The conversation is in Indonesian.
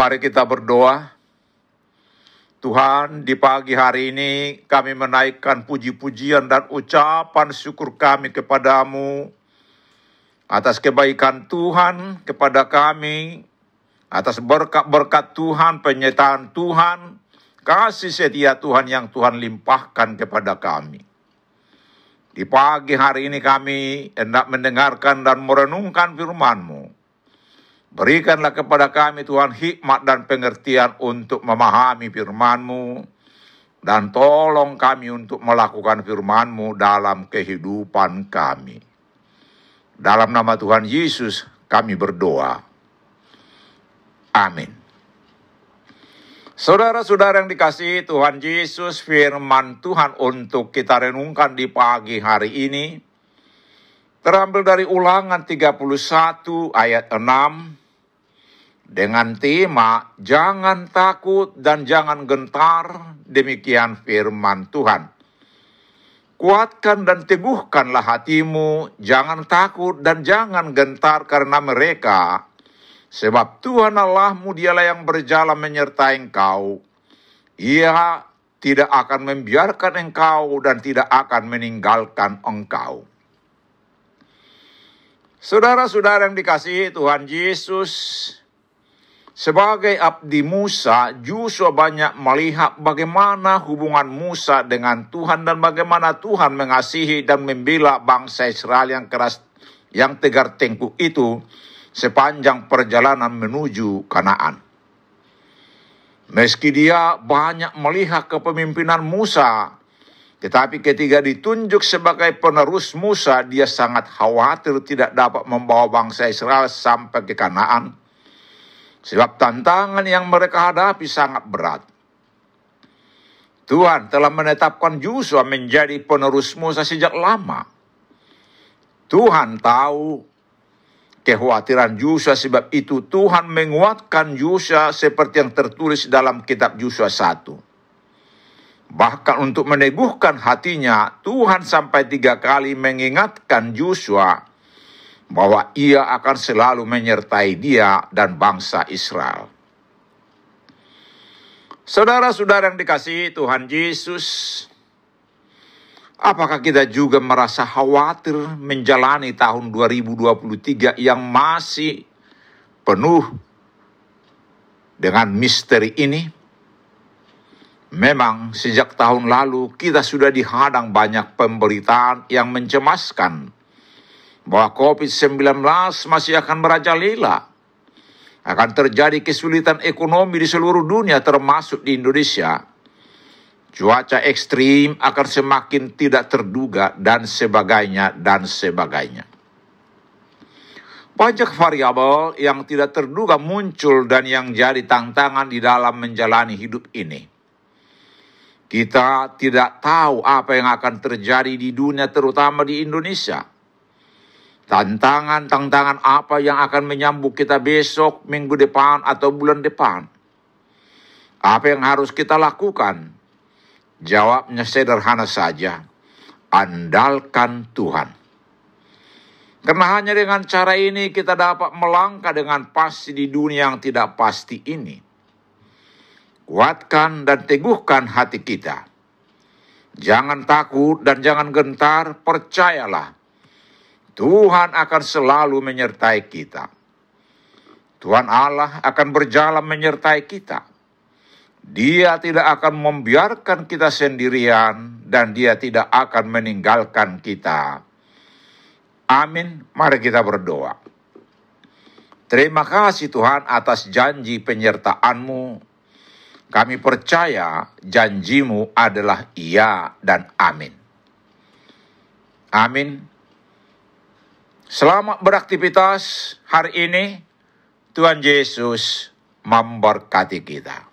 Mari kita berdoa. Tuhan, di pagi hari ini kami menaikkan puji-pujian dan ucapan syukur kami kepadamu atas kebaikan Tuhan kepada kami, atas berkat-berkat Tuhan, penyertaan Tuhan, kasih setia Tuhan yang Tuhan limpahkan kepada kami. Di pagi hari ini kami hendak mendengarkan dan merenungkan firman-Mu. Berikanlah kepada kami Tuhan hikmat dan pengertian untuk memahami firman-Mu. Dan tolong kami untuk melakukan firman-Mu dalam kehidupan kami. Dalam nama Tuhan Yesus kami berdoa. Amin. Saudara-saudara yang dikasihi Tuhan Yesus, firman Tuhan untuk kita renungkan di pagi hari ini terambil dari Ulangan 31 ayat 6 dengan tema jangan takut dan jangan gentar, demikian firman Tuhan. Kuatkan dan teguhkanlah hatimu, jangan takut dan jangan gentar karena mereka, sebab Tuhan Allahmu dialah yang berjalan menyertai engkau. Ia tidak akan membiarkan engkau dan tidak akan meninggalkan engkau. Saudara-saudara yang dikasihi Tuhan Yesus, sebagai abdi Musa, Yusuf banyak melihat bagaimana hubungan Musa dengan Tuhan dan bagaimana Tuhan mengasihi dan membela bangsa Israel yang keras, yang tegar tengkuk itu sepanjang perjalanan menuju Kanaan. Meski dia banyak melihat kepemimpinan Musa, tetapi ketika ditunjuk sebagai penerus Musa, dia sangat khawatir tidak dapat membawa bangsa Israel sampai ke Kanaan Sebab tantangan yang mereka hadapi sangat berat. Tuhan telah menetapkan Yusuf menjadi penerus Musa sejak lama. Tuhan tahu kekhawatiran Yusuf sebab itu Tuhan menguatkan Yusuf seperti yang tertulis dalam kitab Yusuf 1. Bahkan untuk meneguhkan hatinya, Tuhan sampai tiga kali mengingatkan Yusuf bahwa ia akan selalu menyertai dia dan bangsa Israel. Saudara-saudara yang dikasihi Tuhan Yesus, apakah kita juga merasa khawatir menjalani tahun 2023 yang masih penuh dengan misteri ini? Memang sejak tahun lalu kita sudah dihadang banyak pemberitaan yang mencemaskan bahwa COVID-19 masih akan merajalela. Akan terjadi kesulitan ekonomi di seluruh dunia termasuk di Indonesia. Cuaca ekstrim akan semakin tidak terduga dan sebagainya dan sebagainya. Banyak variabel yang tidak terduga muncul dan yang jadi tantangan di dalam menjalani hidup ini. Kita tidak tahu apa yang akan terjadi di dunia terutama di Indonesia Tantangan-tantangan apa yang akan menyambut kita besok, minggu depan, atau bulan depan? Apa yang harus kita lakukan? Jawabnya sederhana saja. Andalkan Tuhan. Karena hanya dengan cara ini kita dapat melangkah dengan pasti di dunia yang tidak pasti ini. Kuatkan dan teguhkan hati kita. Jangan takut dan jangan gentar, percayalah Tuhan akan selalu menyertai kita. Tuhan Allah akan berjalan menyertai kita. Dia tidak akan membiarkan kita sendirian dan dia tidak akan meninggalkan kita. Amin. Mari kita berdoa. Terima kasih Tuhan atas janji penyertaanmu. Kami percaya janjimu adalah iya dan amin. Amin. Selamat beraktivitas hari ini. Tuhan Yesus memberkati kita.